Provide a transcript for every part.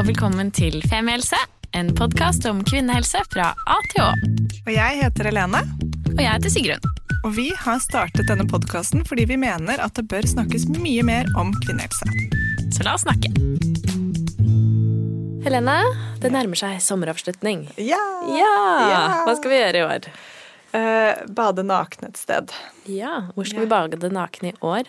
og velkommen til Femihelse, en podkast om kvinnehelse fra A til Å. Og jeg heter Helene, Og jeg heter Sigrun. og vi har startet denne podkasten fordi vi mener at det bør snakkes mye mer om kvinnehelse. Så la oss snakke. Helene, det nærmer seg sommeravslutning. Ja! Ja! Ja. Hva skal vi gjøre i år? Uh, bade nakne et sted. Ja, Hvor skal vi bade nakne i år?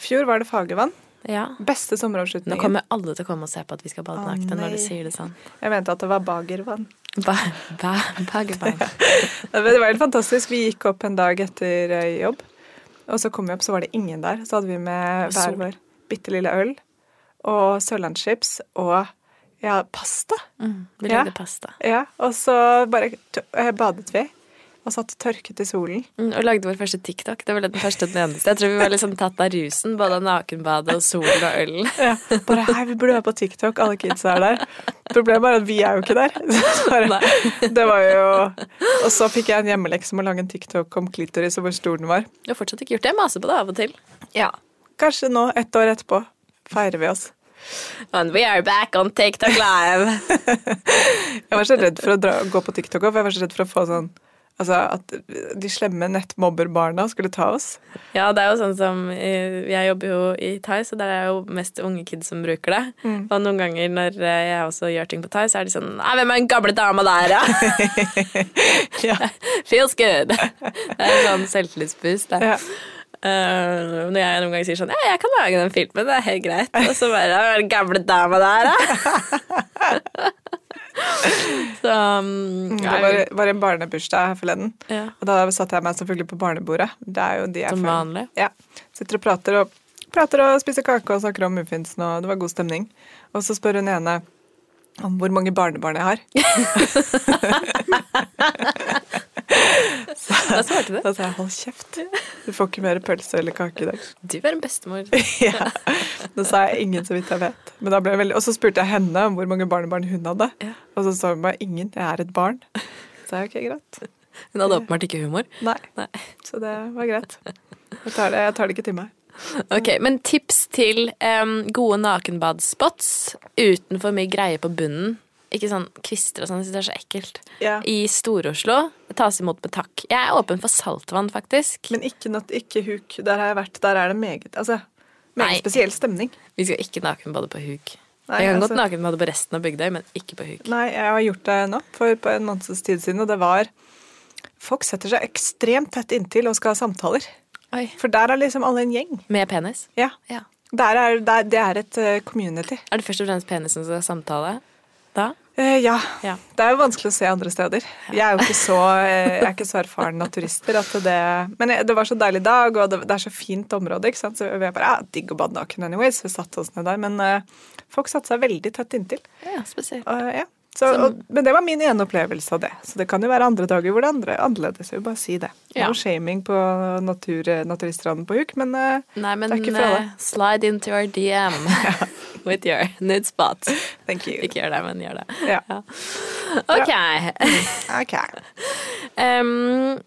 Fjor var det Fagervann. Ja. Beste Nå kommer alle til å komme og se på at vi skal bade nakne når du sier det sånn. Jeg mente at det var Bagervann. Ba, ba, bagervann. Det var helt fantastisk. Vi gikk opp en dag etter eh, jobb, og så kom vi opp, så var det ingen der. Så hadde vi med hver vår bitte lille øl og sørlandschips og ja, pasta. Mm, vi Ja. pasta. Ja, og så bare eh, badet vi, og satt tørket i solen. Mm, og lagde vår første TikTok. Det var den første og den eneste. Jeg tror vi var liksom tatt av rusen, både av nakenbadet og solen og ølen. Ja, bare hei, vi burde være på TikTok, alle kidsa er der. Problemet er at vi er jo ikke der. Bare, det var jo Og så fikk jeg en hjemmelekse om å lage en TikTok om klitoris og hvor stor den var. Du har fortsatt ikke gjort det. Jeg maser på det av og til. Ja. Kanskje nå, ett år etterpå, feirer vi oss. And we are back on TikTok live. Jeg var så redd for å dra, gå på TikTok, for jeg var så redd for å få sånn Altså at de slemme nettmobberbarna skulle ta oss. Ja, det er jo sånn som eh, Jeg jobber jo i Thai, så der er jo mest unge kids som bruker det. Mm. Og noen ganger når eh, jeg også gjør ting på Thai, så er de sånn Nei, hvem er den gamle dama der, ja? Ja. Feels good. Det er sånn selvtillitsboost. det. Ja. Uh, når jeg noen ganger sier sånn Ja, jeg kan lage den filmen, det er helt greit. Og så bare «Hvem er den gamle dama der, da? så um, Det var, var en barnebursdag her forleden. ja. Og da satte jeg meg selvfølgelig på barnebordet. Det er jo de jeg Som vanlig. Ja. Sitter og prater og, prater og spiser kake og snakker om muffinsen, og det var god stemning. Og så spør hun ene om hvor mange barnebarn jeg har. Hva svarte du? Da sa jeg hold kjeft, du får ikke mer pølse eller kake i dag. Du er en bestemor. Ja. Da sa jeg ingen, så vidt jeg vet. Veldig... Og så spurte jeg henne om hvor mange barnebarn hun hadde. Ja. Og så sa hun bare ingen, jeg er et barn. Så sa jeg ok, greit. Hun hadde åpenbart ikke humor. Nei. Nei. Så det var greit. Jeg tar det, jeg tar det ikke til meg. Ok, Men tips til um, gode nakenbadspots uten for mye greie på bunnen. Ikke sånn kvister og sånn, det er så ekkelt. Ja. I Stor-Oslo tas imot med takk. Jeg er åpen for saltvann, faktisk. Men ikke, natt, ikke huk. Der har jeg vært. Der er det meget Altså, meget spesiell stemning. Vi skal ikke nakenbade på huk. Nei, jeg kan altså- godt nakenbade på resten av Bygdøy, men ikke på huk. Nei, jeg har gjort det nå, for på en måneds tid siden, og det var Folk setter seg ekstremt tett inntil og skal ha samtaler. Oi. For der er liksom alle en gjeng. Med penis? Ja. Ja. Der er, der, det er et eh, community. Er det først og fremst penisen som er samtale? Da? Eh, ja. Ja. Det er jo vanskelig å se andre steder. Jeg er jo ikke så, eh, jeg er ikke så erfaren naturister at det Men det var så deilig dag, og det, det er så fint område, ikke sant. Så vi er bare ja, digg å bade naken anyways. Vi satte oss ned der. Men uh, folk satte seg veldig tett inntil. Ja, spesielt. Uh, ja. Så, og, men det var min ene opplevelse av det. Så det kan jo være andre dager hvor det er andre, annerledes. Jeg vil bare si det. Ja. Noe shaming på natur, naturiststranden på Huk, men eh, Nei, men det er ikke for alle. eh, slide into your DM with your nude spot. Thank you. Ikke gjør det, men gjør det. Ja. Ok. Ok. um,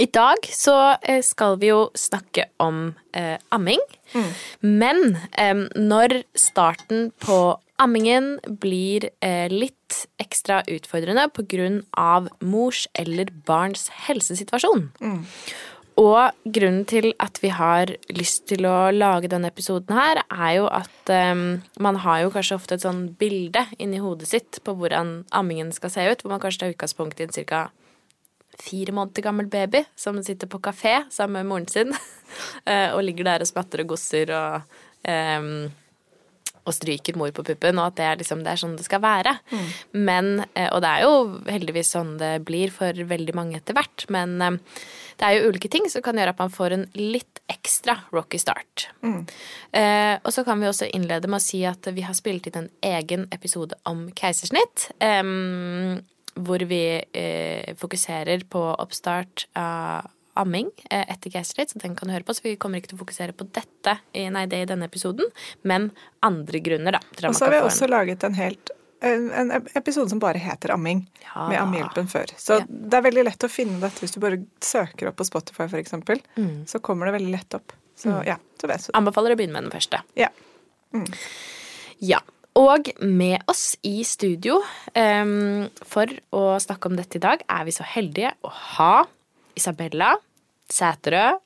I dag så eh, skal vi jo snakke om eh, amming. Men em, når starten på ammingen blir eh, litt ekstra utfordrende pga. mors eller barns helsesituasjon. Og grunnen til at vi har lyst til å lage denne episoden her, er jo at em, man har jo kanskje ofte et sånn bilde inni hodet sitt på hvordan ammingen skal se ut, hvor man kanskje tar utgangspunkt i en cirka fire måneder gammel baby som sitter på kafé sammen med moren sin eh, og ligger der og smatter og gosser og em, og stryker mor på puppen, og at det er, liksom, det er sånn det skal være. Men, eh, og det er jo heldigvis sånn det blir for veldig mange etter hvert, men eh, det er jo ulike ting som kan gjøre at man får en litt ekstra rocky start. Eh, og så kan vi også innlede med å si at vi har spilt inn en egen episode om keisersnitt. Eh, hvor vi eh, fokuserer på oppstart av amming eh, etter keisersnitt, så den kan du høre på. Så vi kommer ikke til å fokusere på dette i, nei, det i denne episoden, men andre grunner, da. Og så har vi også laget en helt en, episode som bare heter amming, Ja. med ammehjelpen før. Så Ja. det er veldig lett å finne dette hvis du bare søker opp på Spotify, eksempel. Mm. Så kommer det veldig lett opp. Så ja, så vet du. Anbefaler å begynne med den første. Ja. Ja. Og med oss i studio um, for å snakke om dette i dag, er vi så heldige å ha Isabella Sæterød.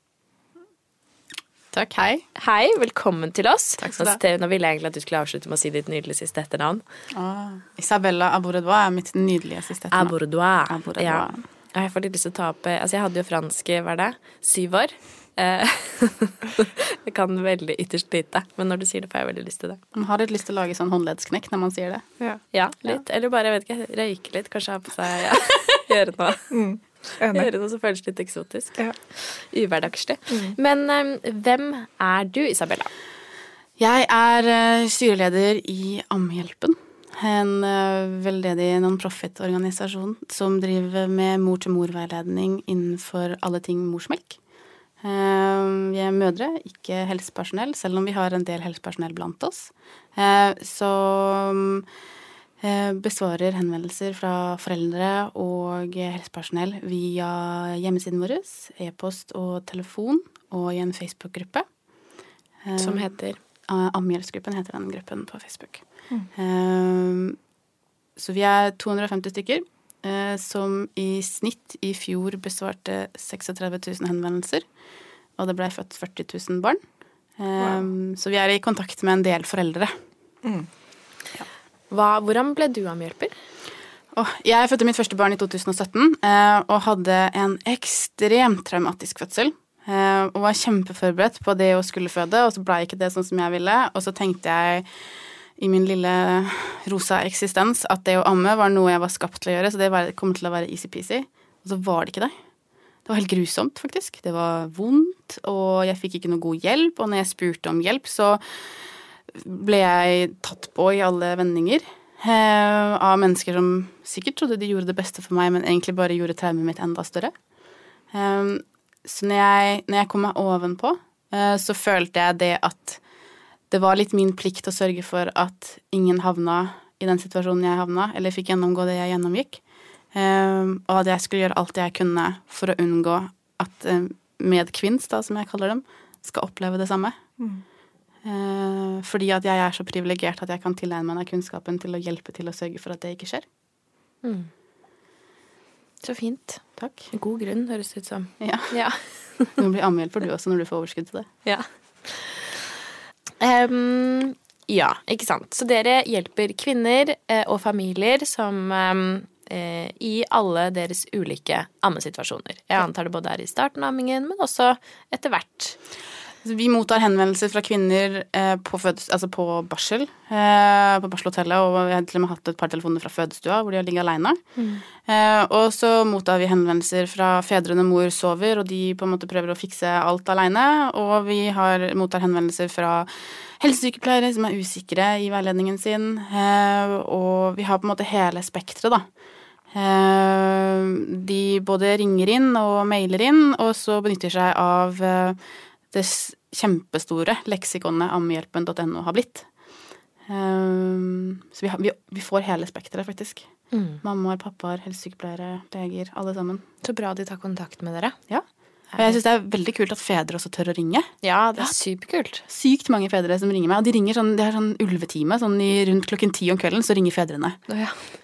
Takk, hei. Hei, velkommen til oss. Takk skal du ha. Nå ville jeg egentlig at du skulle avslutte med å si ditt nydelige siste etternavn. Ah, Isabella Abourdois er mitt nydelige siste etternavn. Abourdois. Abourdois. Ja. Ja, Jeg får litt lyst til å ta opp Altså, jeg hadde jo fransk, hva er det, syv år. Eh, jeg kan veldig ytterst lite, men når du sier det, får jeg veldig lyst til det. Man har litt lyst til å lage sånn håndleddsknekk når man sier det. Ja. Ja, litt. Eller bare, jeg vet ikke, røyke litt, kanskje ha på seg ja. Gjøre noe. Enig. Noe som føles litt eksotisk. Ja. Uhverdagslig. Men um, hvem er du, Isabella? Jeg er uh, styreleder i Ammehjelpen. En uh, veldedig nonprofit-organisasjon som driver med mor-til-mor-veiledning innenfor alle ting morsmelk. Uh, Vi er mødre, ikke helsepersonell, selv om vi har en del helsepersonell blant oss. Eh, Så eh, besvarer henvendelser fra foreldre og helsepersonell via hjemmesiden vår, e-post og telefon, og i en Facebook-gruppe. Eh, Som heter Uh, Ammehjelpsgruppen heter den gruppen på Facebook. Mm. så vi er 250 stykker, eh, som i snitt i fjor besvarte 36 000 henvendelser. Og det ble født 40 000 barn. Wow. Så vi er i kontakt med en del foreldre. Hva, Hvordan ble du ammehjelper? Jeg fødte mitt første barn i 2017 eh, og hadde en ekstremt traumatisk fødsel. eh, og var kjempeforberedt på det å skulle føde, og så ble ikke det sånn som jeg ville. Og så tenkte jeg i min lille rosa eksistens at det å amme var noe jeg var skapt til å gjøre, så det kom til å være easy-peasy. Og så var det ikke det. Det var helt grusomt, faktisk. Det var vondt, og jeg fikk ikke noe god hjelp. Og når jeg spurte om hjelp, så ble jeg tatt på i alle vendinger. Eh, av mennesker som sikkert trodde de gjorde det beste for meg, men egentlig bare gjorde traumet mitt enda større. Eh, så når jeg, når jeg kom meg ovenpå, eh, så følte jeg det at det var litt min plikt å sørge for at ingen havna i den situasjonen jeg havna, eller fikk gjennomgå det jeg gjennomgikk. Eh, og at jeg skulle gjøre alt jeg kunne for å unngå at eh, medkvinns, da, som jeg kaller dem, skal oppleve det samme. Eh, fordi at jeg er så privilegert at jeg kan tilegne meg den kunnskapen til å hjelpe til å sørge for at det ikke skjer. Så fint. Takk. God grunn, høres det ut som. Ja. Ja. Du blir ammehjelper du også når du får overskudd til det. Ja. Um, ja, ikke sant. Så dere hjelper kvinner eh, og familier som eh, i alle deres ulike ammesituasjoner. Jeg antar det både er i starten av ammingen, men også etter hvert. Så Vi mottar henvendelser fra kvinner eh, på, fødes, altså på barsel, eh, på barselhotellet, og vi har til og med hatt et par telefoner fra fødestua hvor de har ligget aleine. Eh, og så mottar vi henvendelser fra fedrene mor sover, og de på en måte prøver å fikse alt aleine. Og vi har, mottar henvendelser fra helsesykepleiere som er usikre i veiledningen sin. Eh, og vi har på en måte hele spekteret, da. Eh, de både ringer inn og mailer inn, og så benytter seg av det kjempestore leksikonet ammehjelpen.no har blitt. Um, så vi, har, vi, vi får hele spekteret, faktisk. Mammaer, pappaer, helsesykepleiere, leger, alle sammen. Så bra de tar kontakt med dere. Ja. Og jeg syns det er veldig kult at fedre også tør å ringe. Ja, det er superkult. Sykt mange fedre som ringer meg. Og de ringer sånn, de har sånn ulvetime. Sånn i, rundt klokken ti om kvelden så ringer fedrene.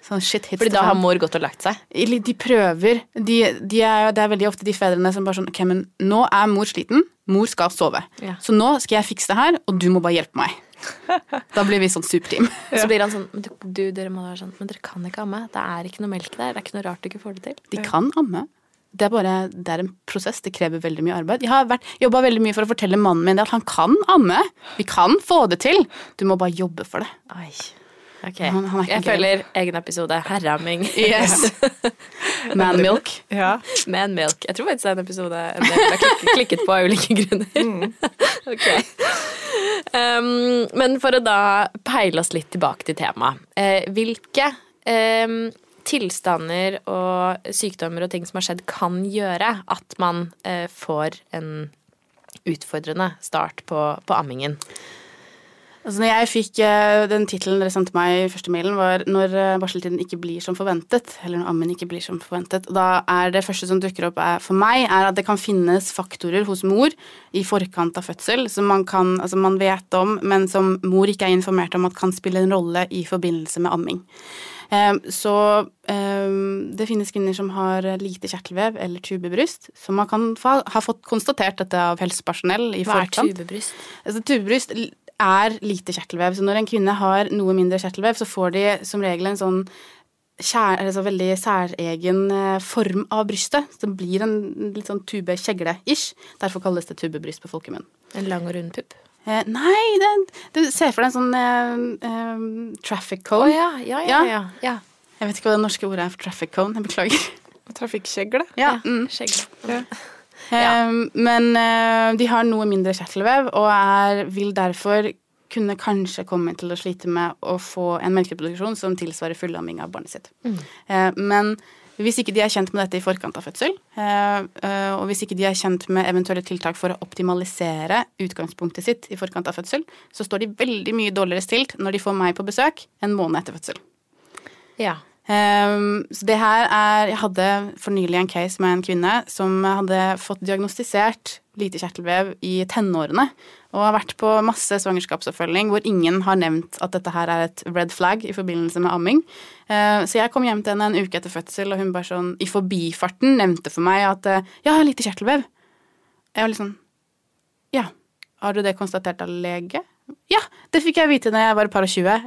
Sånn shit hits Fordi da har mor gått og lagt seg. De prøver. De, de er, det er veldig ofte de fedrene som bare sånn Ok, men nå er mor sliten. Mor skal sove. Ja. Så nå skal jeg fikse det her, og du må bare hjelpe meg. Da blir vi sånn superteam. Så blir han sånn men du, du, dere må være sånn Men dere kan ikke amme. Det er ikke noe melk der. Det er ikke noe rart du ikke får det til. De kan amme. Det er bare det er en prosess. Det krever veldig mye arbeid. Jeg har jobba veldig mye for å fortelle mannen min at han kan amme. Vi kan få det til. Du må bare jobbe for det. Oi. Ok. Han- han Jeg grei. føler egen episode. Herreamming. Yes. Manmilk. Ja. Man milk. Jeg tror faktisk det er en episode jeg har klikket, klikket på av ulike grunner. ok. Um, men for å da peile oss litt tilbake til temaet. Eh, hvilke em, tilstander og sykdommer og ting som har skjedd, kan gjøre at man eh, får en utfordrende start på, på ammingen? Altså når jeg fikk eh, Den tittelen dere sendte meg i første mailen, var 'Når eh, barseltiden ikke blir som forventet'. Eller 'Når ammen ikke blir som forventet'. Da er det første som dukker opp er, for meg, er at det kan finnes faktorer hos mor i forkant av fødsel som man, kan, altså man vet om, men som mor ikke er informert om at kan spille en rolle i forbindelse med amming. Eh, Så eh, det finnes kvinner som har lite kjertelvev eller tubebryst, som man kan ha fått konstatert dette av helsepersonell i Hva er tubebryst? Altså, tubebryst er lite kjertelvev, så når en kvinne har noe mindre kjertelvev, så får de som regel en sånn kjær, altså veldig særegen eh, form av brystet. Så det blir en litt sånn tube-kjegle-ish. Derfor kalles det tubebryst på folkemunn. En lang og rund pupp? Eh, nei, det, du ser for deg en sånn eh, eh, traffic cone. Oh, ja, ja. Ja. ja. ja. Jeg vet ikke hva det norske ordet er for traffic cone. Jeg beklager. Trafikkjegle. Ja, mm. Skjegg. Eh, Men eh, de har noe mindre kjertelvev og er, vil derfor kunne kanskje komme til å slite med å få en melkeproduksjon som tilsvarer fullamming av barnet sitt. Eh, Men hvis ikke de er kjent med dette i forkant av fødsel, eh, eh, og hvis ikke de er kjent med eventuelle tiltak for å optimalisere utgangspunktet sitt i forkant av fødsel, så står de veldig mye dårligere stilt når de får meg på besøk en måned etter fødsel. Ja. Ehm, så det her er Jeg hadde for nylig en case med en kvinne som hadde fått diagnostisert lite kjertelvev i tenårene. Og har vært på masse svangerskapsoppfølging hvor ingen har nevnt at dette her er et red flag i forbindelse med amming. Eh, så jeg kom hjem til henne en uke etter fødsel, og hun bare sånn i forbifarten nevnte for meg at eh, ja, jeg har lite kjertelvev. Jeg var litt sånn Ja. Har du det konstatert av lege? Ja, det fikk jeg vite da jeg var et par og tjue.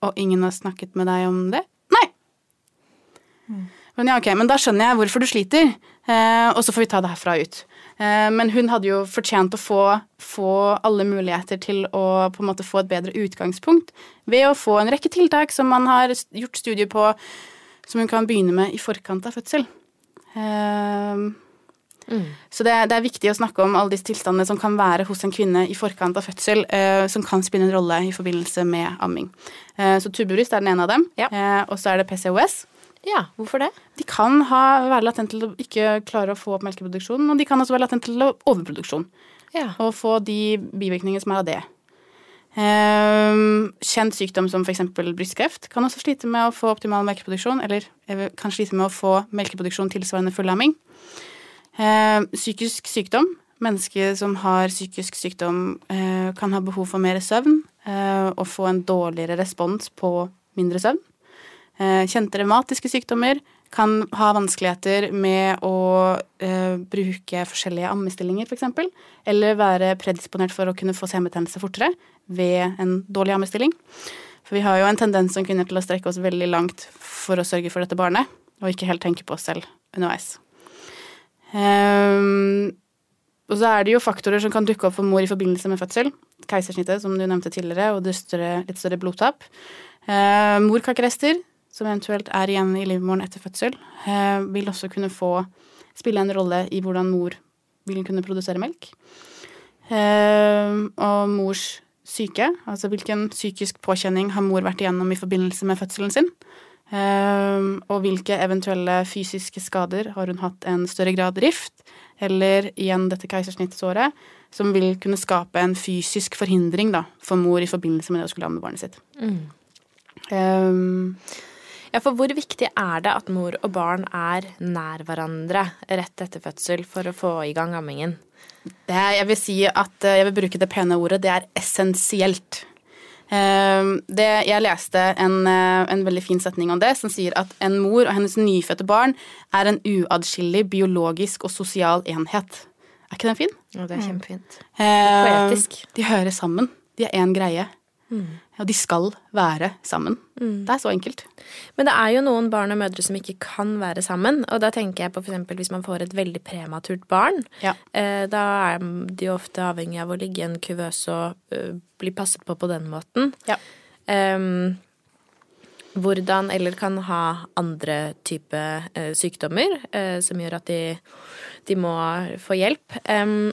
Og ingen har snakket med deg om det? Nei. Men ja, ok, men da skjønner jeg hvorfor du sliter, eh, og så får vi ta det herfra ut. Eh, men hun hadde jo fortjent å få, få alle muligheter til å på en måte få et bedre utgangspunkt ved å få en rekke tiltak som man har gjort studier på, som hun kan begynne med i forkant av fødsel. Mm. så det, det er viktig å snakke om alle disse tilstandene som kan være hos en kvinne i forkant av fødsel, eh, som kan spille en rolle i forbindelse med amming. Eh, så tubebryst er den ene av dem, Ja. eh, og så er det PCOS. Ja, hvorfor det? De kan ha, være latent til å ikke klare å få opp melkeproduksjon, og de kan også være latent til å overproduksjon, Ja. og få de bivirkningene som er av det. Um, kjent sykdom som f.eks. brystkreft kan også slite med å få optimal melkeproduksjon, eller eh, kan slite med å få melkeproduksjon tilsvarende fullamming. Um, psykisk sykdom. Mennesker som har psykisk sykdom, uh, kan ha behov for mer søvn uh, og få en dårligere respons på mindre søvn. Eh, Kjente revmatiske sykdommer kan ha vanskeligheter med å eh, bruke forskjellige ammestillinger, f.eks. Eller være predisponert for å kunne få senebetennelse fortere ved en dårlig ammestilling. For vi har jo en tendens som kvinner til å strekke oss veldig langt for å sørge for dette barnet, og ikke helt tenke på oss selv underveis. Um, og så er det jo faktorer som kan dukke opp for mor i forbindelse med fødsel. Keisersnittet, som du nevnte tidligere, og større, litt større blodtap. Uh, morkakerester, som eventuelt er igjen i livmoren etter fødsel, eh, vil også kunne få spille en rolle i hvordan mor vil kunne produsere melk. Eh, og mors syke, altså hvilken psykisk påkjenning har mor vært igjennom i forbindelse med fødselen sin. Eh, og hvilke eventuelle fysiske skader har hun hatt en større grad rift, eller igjen dette keisersnittsåret, som vil kunne skape en fysisk forhindring da, for mor i forbindelse med det å skulle amme barnet sitt. Eh, Ja, for hvor viktig er det at mor og barn er nær hverandre rett etter fødsel for å få i gang ammingen? Det jeg vil si at eh, jeg vil bruke det pene ordet, det er essensielt. Eh, Det, jeg leste en, eh, en veldig fin setning om det, som sier at en mor og hennes nyfødte barn er en uatskillelig biologisk og sosial enhet. Er ikke den fin? Jo, det er kjempefint. Eh, Poetisk. De hører sammen. De er én greie. Og de skal være sammen. Det er så enkelt. Men det er jo noen barn og mødre som ikke kan være sammen. Og da tenker jeg på eksempel hvis man får et veldig prematurt barn. Ja. Eh, da er de ofte avhengig av å ligge i en kuvøse og eh, bli passet på på den måten. Ja. Um, hvordan eller kan ha andre type eh, sykdommer eh, som gjør at de, de må få hjelp. Em,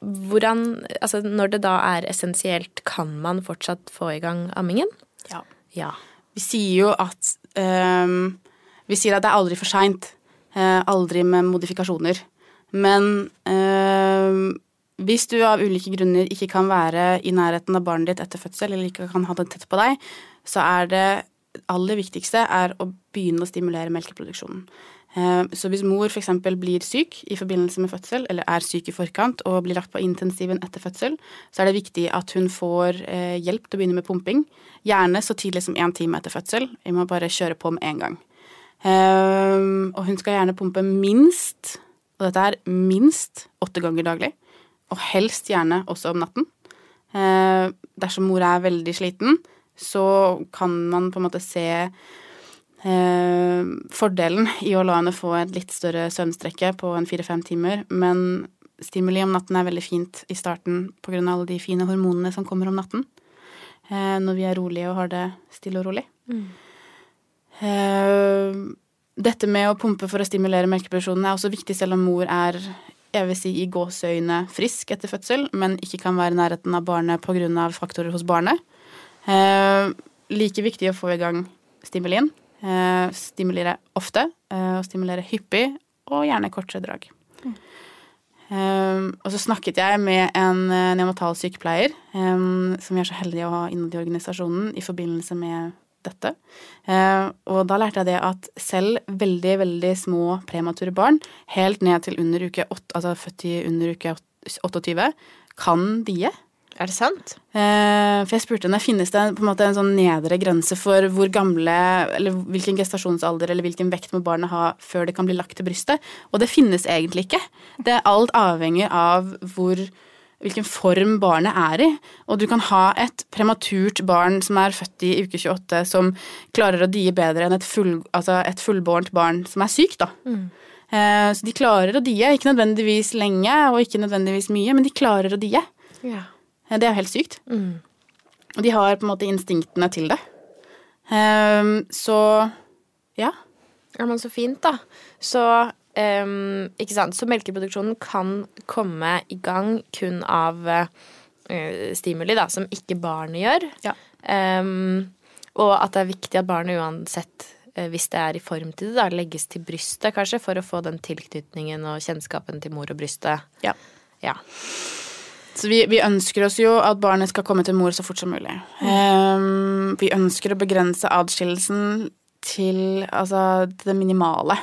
hvordan Altså, når det da er essensielt, kan man fortsatt få i gang ammingen? Ja. Ja. Vi sier jo at um, Vi sier at det er aldri for seint. aldri med modifikasjoner. Men uh, hvis du av ulike grunner ikke kan være i nærheten av barnet ditt etter fødsel, eller ikke kan ha det tett på deg, så er det aller viktigste er å begynne å stimulere melkeproduksjonen. Eh, så hvis mor f.eks. blir syk i forbindelse med fødsel, eller er syk i forkant og blir lagt på intensiven etter fødsel, så er det viktig at hun får eh, hjelp til å begynne med pumping. Gjerne så tidlig som én time etter fødsel. Vi må bare kjøre på med en gang. Eh, og hun skal gjerne pumpe minst, og dette er minst åtte ganger daglig. Og helst gjerne også om natten. Dersom mor er veldig sliten, så kan man på en måte se fordelen i å la henne få et litt større søvnstrekke på en fire-fem timer, men stimuli om natten er veldig fint i starten av alle de fine hormonene som kommer om natten. Eh, når vi er rolige og har det stille og rolig. Mm. Eh, dette med å pumpe for å stimulere melkeproduksjonen er også viktig selv om mor er jeg vil si i gåseøyne frisk etter fødsel, men ikke kan være i nærheten av barnet pga. faktorer hos barnet. Eh, like viktig å få i gang stimulien. Eh, stimulere ofte, eh, og stimulere hyppig, og gjerne kortere drag. Mm. Um, og så snakket jeg med en uh, neonatal sykepleier um, som vi er så heldige å ha innad i organisasjonen i forbindelse med dette. Uh, og da lærte jeg det at selv veldig, veldig små premature barn, helt ned til under uke 8, altså født i under uke 28, kan die. Er det sant? Eh, for jeg spurte henne finnes det på en måte en sånn nedre grense for hvor gamle, eller hvilken gestasjonsalder eller hvilken vekt må barnet ha før det kan bli lagt til brystet. Og det finnes egentlig ikke. Det er alt avhengig av hvor, hvilken form barnet er i. Og du kan ha et prematurt barn som er født i uke 28, som klarer å die bedre enn et, full, altså et fullbårent barn som er sykt, da. Mm. Eh, så de klarer å die. Ikke nødvendigvis lenge og ikke nødvendigvis mye, men de klarer å die. Ja. Det er jo helt sykt. Mm. De har på en måte instinktene til det. Um, så ja. Ja, men så fint, da. Så um, ikke sant. Så melkeproduksjonen kan komme i gang kun av uh, stimuli, da, som ikke barnet gjør. Ja. Um, og at det er viktig at barnet uansett uh, hvis det er i form til det, da, legges til brystet, kanskje, for å få den tilknytningen og kjennskapen til mor og brystet. Ja. ja. Vi, vi, ønsker oss jo at barnet skal komme til mor så fort som mulig. Um, vi ønsker å begrense adskillelsen til altså, det minimale.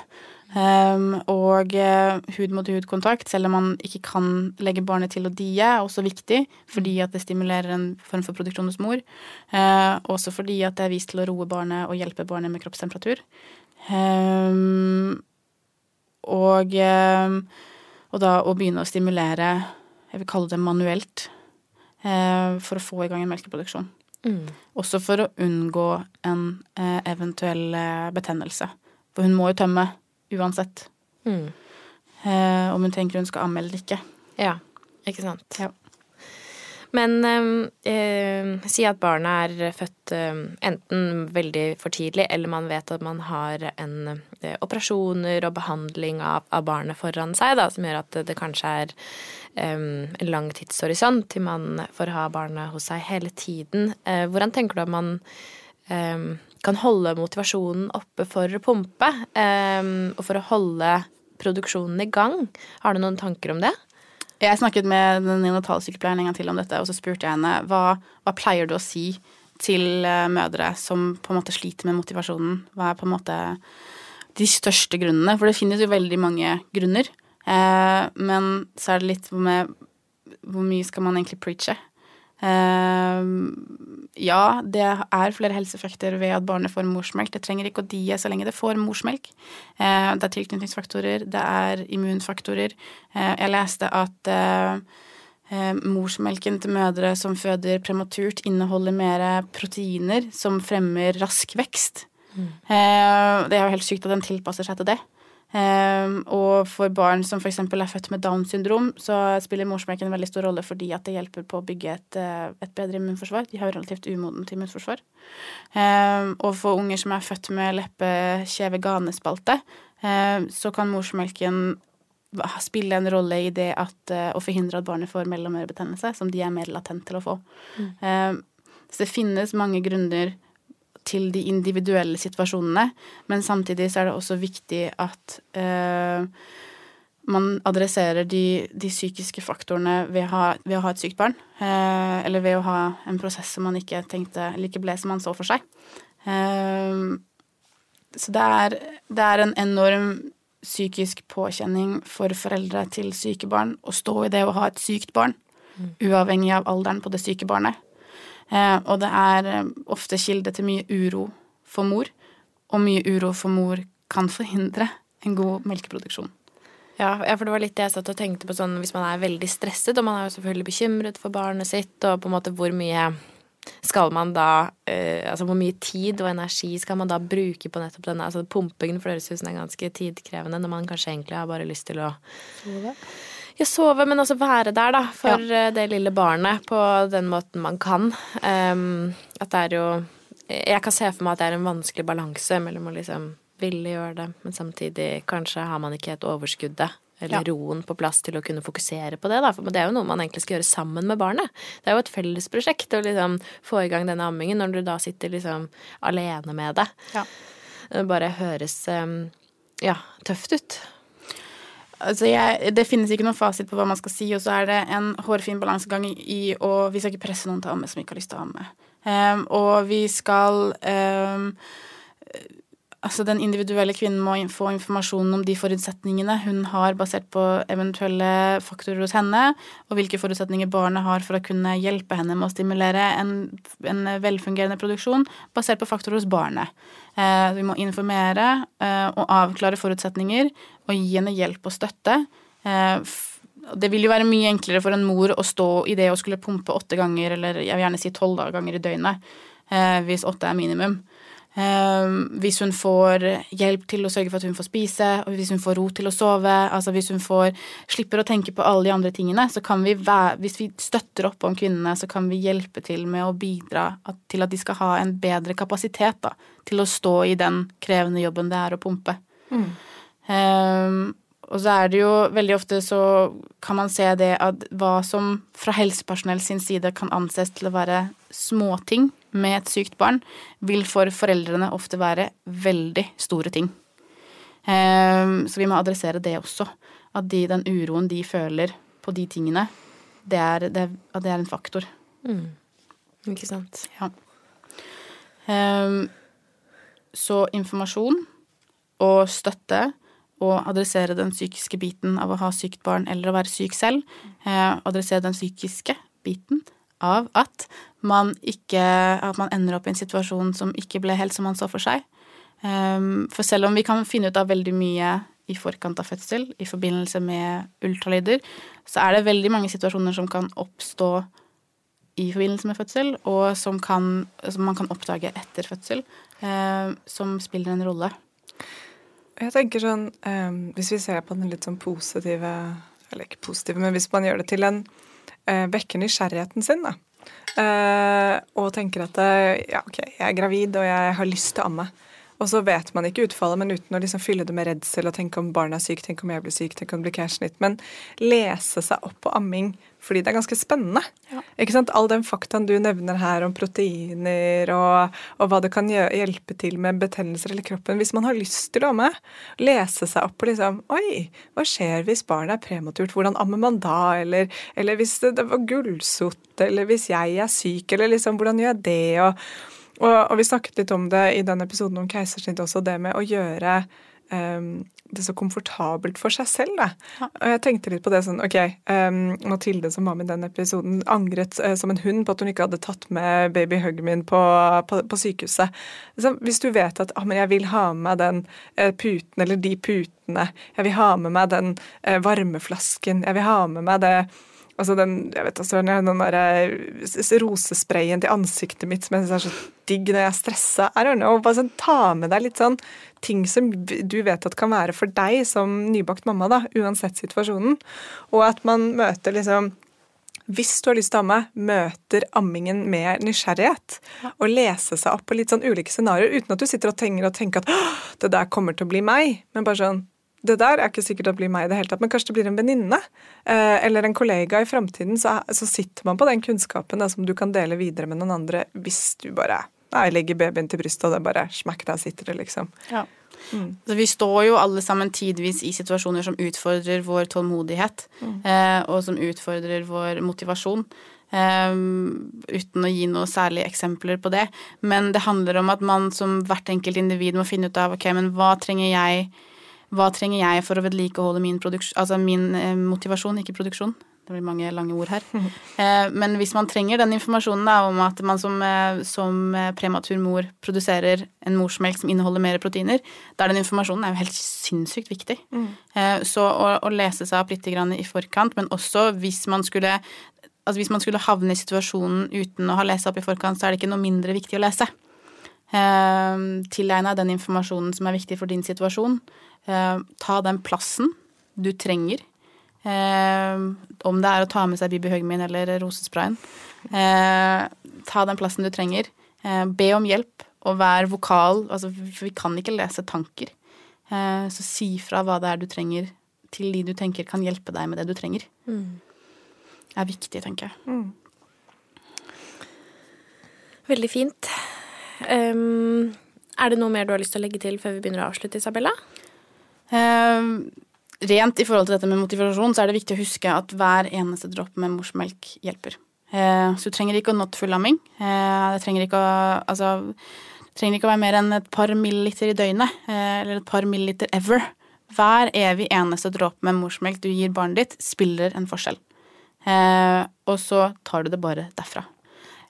Um, og uh, hud-mot-hud-kontakt, selv om man ikke kan legge barnet til å die, er også viktig fordi at det stimulerer en form for produksjon hos mor. Uh, også fordi at det er vist til å roe barnet og hjelpe barnet med kroppstemperatur. Um, og, og da å begynne å stimulere jeg vil kalle det manuelt, eh, for å få i gang en melkeproduksjon. Mm. Også for å unngå en eh, eventuell eh, betennelse. For hun må jo tømme uansett. Mm. om hun tenker hun skal amme eller ikke. Ja, ikke sant. Ja. Men eh, si at barnet er født eh, enten veldig for tidlig, eller man vet at man har en eh, operasjoner og behandling av, av, barnet foran seg, da, som gjør at det, det kanskje er en lang tidshorisont til man får ha barnet hos seg hele tiden. Eh, hvordan tenker du at man kan holde motivasjonen oppe for å pumpe, og for å holde produksjonen i gang? Har du noen tanker om det? Jeg snakket med neonatalsykepleieren en gang til om dette, og så spurte jeg henne hva, hva pleier du å si til eh, mødre som på en måte sliter med motivasjonen? Hva er på en måte de største grunnene? For det finnes jo veldig mange grunner. Eh, men så er det litt med hvor mye skal man egentlig preache? Eh, ja, det er flere helseeffekter ved at barnet får morsmelk. Det trenger ikke å die så lenge det får morsmelk. Eh, det er tilknytningsfaktorer, det er immunfaktorer. Eh, jeg leste at eh, eh, morsmelken til mødre som føder prematurt, inneholder mer proteiner som fremmer rask vekst. Mm. det er jo helt sykt at den tilpasser seg til det. Um, og for barn som f.eks. er født med Downs syndrom, så spiller morsmelken en veldig stor rolle fordi at det hjelper på å bygge et, eh, et bedre immunforsvar. De har relativt umodent immunforsvar. Um, og for unger som er født med leppe-kjeve-ganespalte, um, så kan morsmelken spille en rolle i det at, uh, å forhindre at barnet får mellomørebetennelse, som de er mer latent til å få. Mm. så det finnes mange grunner til de individuelle situasjonene, men samtidig så er det også viktig at eh, man adresserer de, de psykiske faktorene ved å, ha, ved å, ha, et sykt barn. Eh, eller ved å ha en prosess som man ikke tenkte eller ikke ble som man så for seg. Eh, så det er, det er, en enorm psykisk påkjenning for foreldre til syke barn å stå i det å ha et sykt barn, mm. uavhengig av alderen på det syke barnet. Eh, og det er eh, ofte kilde til mye uro for mor, og mye uro for mor kan forhindre en god melkeproduksjon. Ja, for det var litt det jeg satt og tenkte på sånn hvis man er veldig stresset, og man er jo selvfølgelig bekymret for barnet sitt, og på en måte hvor mye skal man da eh, Altså hvor mye tid og energi skal man da bruke på nettopp denne Altså pumpingen for høres ut som er ganske tidkrevende når man kanskje egentlig har bare lyst til å Sove? Ja, sove, men også være der, da, for ja. Eh, det lille barnet på den måten man kan. Um, at det er jo Jeg kan se for meg at det er en vanskelig balanse mellom å liksom ville gjøre det, men samtidig kanskje har man ikke helt overskuddet eller ja. roen på plass til å kunne fokusere på det, da. For det er jo noe man egentlig skal gjøre sammen med barnet. Det er jo et fellesprosjekt å liksom få i gang denne ammingen når du da sitter liksom alene med det. Ja. Det bare høres ja, tøft ut. Altså jeg, det finnes ikke noen fasit på hva man skal si, og så er det en hårfin balansegang i å Vi skal ikke presse noen til å amme som ikke har lyst til å amme. Um, og vi skal um, Altså Den individuelle kvinnen må få informasjon om de forutsetningene hun har basert på eventuelle faktorer hos henne, og hvilke forutsetninger barnet har for å kunne hjelpe henne med å stimulere en, en velfungerende produksjon basert på faktorer hos barnet. Eh, vi må informere eh, og avklare forutsetninger og gi henne hjelp og støtte. Eh, det vil jo være mye enklere for en mor å stå i det å skulle pumpe åtte ganger, eller jeg vil gjerne si tolv ganger i døgnet, eh, hvis åtte er minimum. Um, hvis hun får hjelp til å sørge for at hun får spise, og hvis hun får ro til å sove, altså hvis hun får slipper å tenke på alle de andre tingene, så kan vi være, hvis vi støtter opp om kvinnene, så kan vi hjelpe til med å bidra at, til at de skal ha en bedre kapasitet da, til å stå i den krevende jobben det er å pumpe. Mm. Um, og så er det jo veldig ofte så kan man se det at hva som fra helsepersonell sin side kan anses til å være småting med et sykt barn, vil for foreldrene ofte være veldig store ting. Ehm, så vi må adressere det også. At de, den uroen de føler på de tingene, det er, det, det er en faktor. Mm. Ikke sant. Ja. Ehm, så informasjon og støtte og adressere den psykiske biten av å ha sykt barn eller å være syk selv. Eh, adressere den psykiske biten av at man ikke At man ender opp i en situasjon som ikke ble helt som man så for seg. Um, for selv om vi kan finne ut av veldig mye i forkant av fødsel i forbindelse med ultralyder, så er det veldig mange situasjoner som kan oppstå i forbindelse med fødsel, og som, kan, som man kan oppdage etter fødsel, uh, som spiller en rolle. Jeg tenker sånn, um, Hvis vi ser på den litt sånn positive Eller ikke positive, men hvis man gjør det til en vekker nysgjerrigheten sin, da. Uh, og tenker at ja, ok, jeg er gravid og jeg har lyst til å amme. Og så vet man ikke utfallet, men uten å liksom fylle det med redsel og tenke om barnet er syk, tenke om jeg blir syk, tenke om det blir keisersnitt. Men lese seg opp på amming fordi det er ganske spennende. Ja. Ikke sant? All den faktaen du nevner her om proteiner og, og hva det kan hjelpe til med betennelser eller kroppen. Hvis man har lyst til å amme, lese seg opp på liksom Oi, hva skjer hvis barnet er prematurt? Hvordan ammer man da? Eller, eller hvis det, det var gullsott, eller hvis jeg er syk, eller liksom hvordan gjør jeg det? og og, og, vi snakket litt om det i den episoden om keisersnitt også, det med å gjøre um, det så komfortabelt for seg selv. Da. Ja. Og jeg tenkte litt på det sånn Ok, um, Mathilde som var med i den episoden, angret uh, som en hund på at hun ikke hadde tatt med babyhuggen min på, på, på, sykehuset. Så hvis du vet at ah, men jeg vil ha med meg den uh, puten eller de putene, jeg vil ha med meg den uh, varmeflasken, jeg vil ha med meg det Altså den jeg vet altså, den der eh, rosesprayen til ansiktet mitt som jeg syns er så digg når jeg er stressa. I don't know. Bare sånn, ta med deg litt sånn ting som du vet at kan være for deg som nybakt mamma, da, uansett situasjonen. Og at man møter liksom hvis du har lyst til å amme, møter ammingen med nysgjerrighet. Og lese seg opp på litt sånn ulike scenarioer uten at du sitter og tenker, og tenker at det der kommer til å bli meg. Men bare sånn det der er ikke sikkert det blir meg i det hele tatt, men kanskje det blir en venninne eh, eller en kollega i framtiden, så, så, sitter man på den kunnskapen da, som du kan dele videre med noen andre hvis du bare nei, legger babyen til brystet, og det bare smakk, der sitter det, liksom. Ja. Så vi står jo alle sammen tidvis i situasjoner som utfordrer vår tålmodighet, eh, og som utfordrer vår motivasjon. eh, uten å gi noen særlige eksempler på det. Men det handler om at man som hvert enkelt individ må finne ut av ok, men hva trenger jeg hva trenger jeg for å vedlikeholde min, altså min eh, motivasjon, ikke produksjon? Det blir mange lange ord her. Eh, men hvis man trenger den informasjonen da, om at man som, eh, som prematur mor produserer en morsmelk som inneholder mer proteiner, da er den informasjonen er jo helt sinnssykt viktig. Eh, så å, å lese seg opp litt grann i forkant, men også hvis man skulle Altså hvis man skulle havne i situasjonen uten å ha lest opp i forkant, så er det ikke noe mindre viktig å lese. Eh, Tilegn deg den informasjonen som er viktig for din situasjon. Eh, ta den plassen du trenger. Eh, om det er å ta med seg Bibi Høgmin eller rosesprayen. Ta den plassen du trenger. Be om hjelp, og vær vokal. Altså, vi kan ikke lese tanker. Så si fra hva det er du trenger, til de du tenker kan hjelpe deg med det du trenger. Det er viktig, tenker jeg. Veldig fint. Um, er det noe mer du har lyst til å legge til før vi begynner å avslutte, Isabella? Um, rent i forhold til dette med motivasjon, så er det viktig å huske at hver eneste dropp med morsmelk hjelper. Uh, så du trenger ikke å not full lamming. Uh, det trenger ikke å altså, det trenger ikke å være mer enn et par milliliter i døgnet, eh, eller et par milliliter ever. Hver evig eneste dråpe med morsmelk du gir barnet ditt, spiller en forskjell. Eh, og så tar du det bare derfra.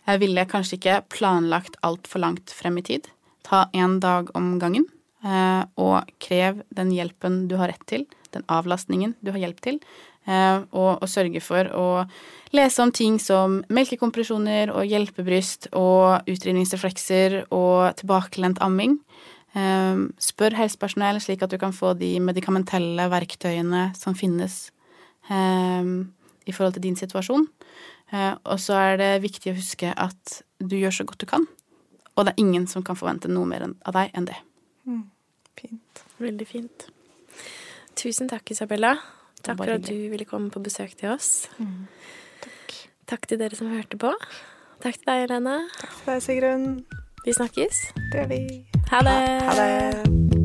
Jeg ville kanskje ikke planlagt altfor langt frem i tid. Ta én dag om gangen, eh, og krev den hjelpen du har rett til, den avlastningen du har hjelp til, eh, og, og sørge for å lese om ting som melkekompresjoner og hjelpebryst og utrydningsreflekser og tilbakelent amming. Eh, Spør helsepersonell slik at du kan få de medikamentelle verktøyene som finnes i forhold til din situasjon. Eh, Og så er det viktig å huske at du gjør så godt du kan, og det er ingen som kan forvente noe mer av deg enn det. Fint. Veldig fint. Tusen takk, Isabella. Takk for at du ville komme på besøk til oss. Takk Takk til dere som hørte på. Takk til deg, Helene. Takk til deg, Sigrun. Vi snakkes. Det gjør vi. Ha det. Ha det.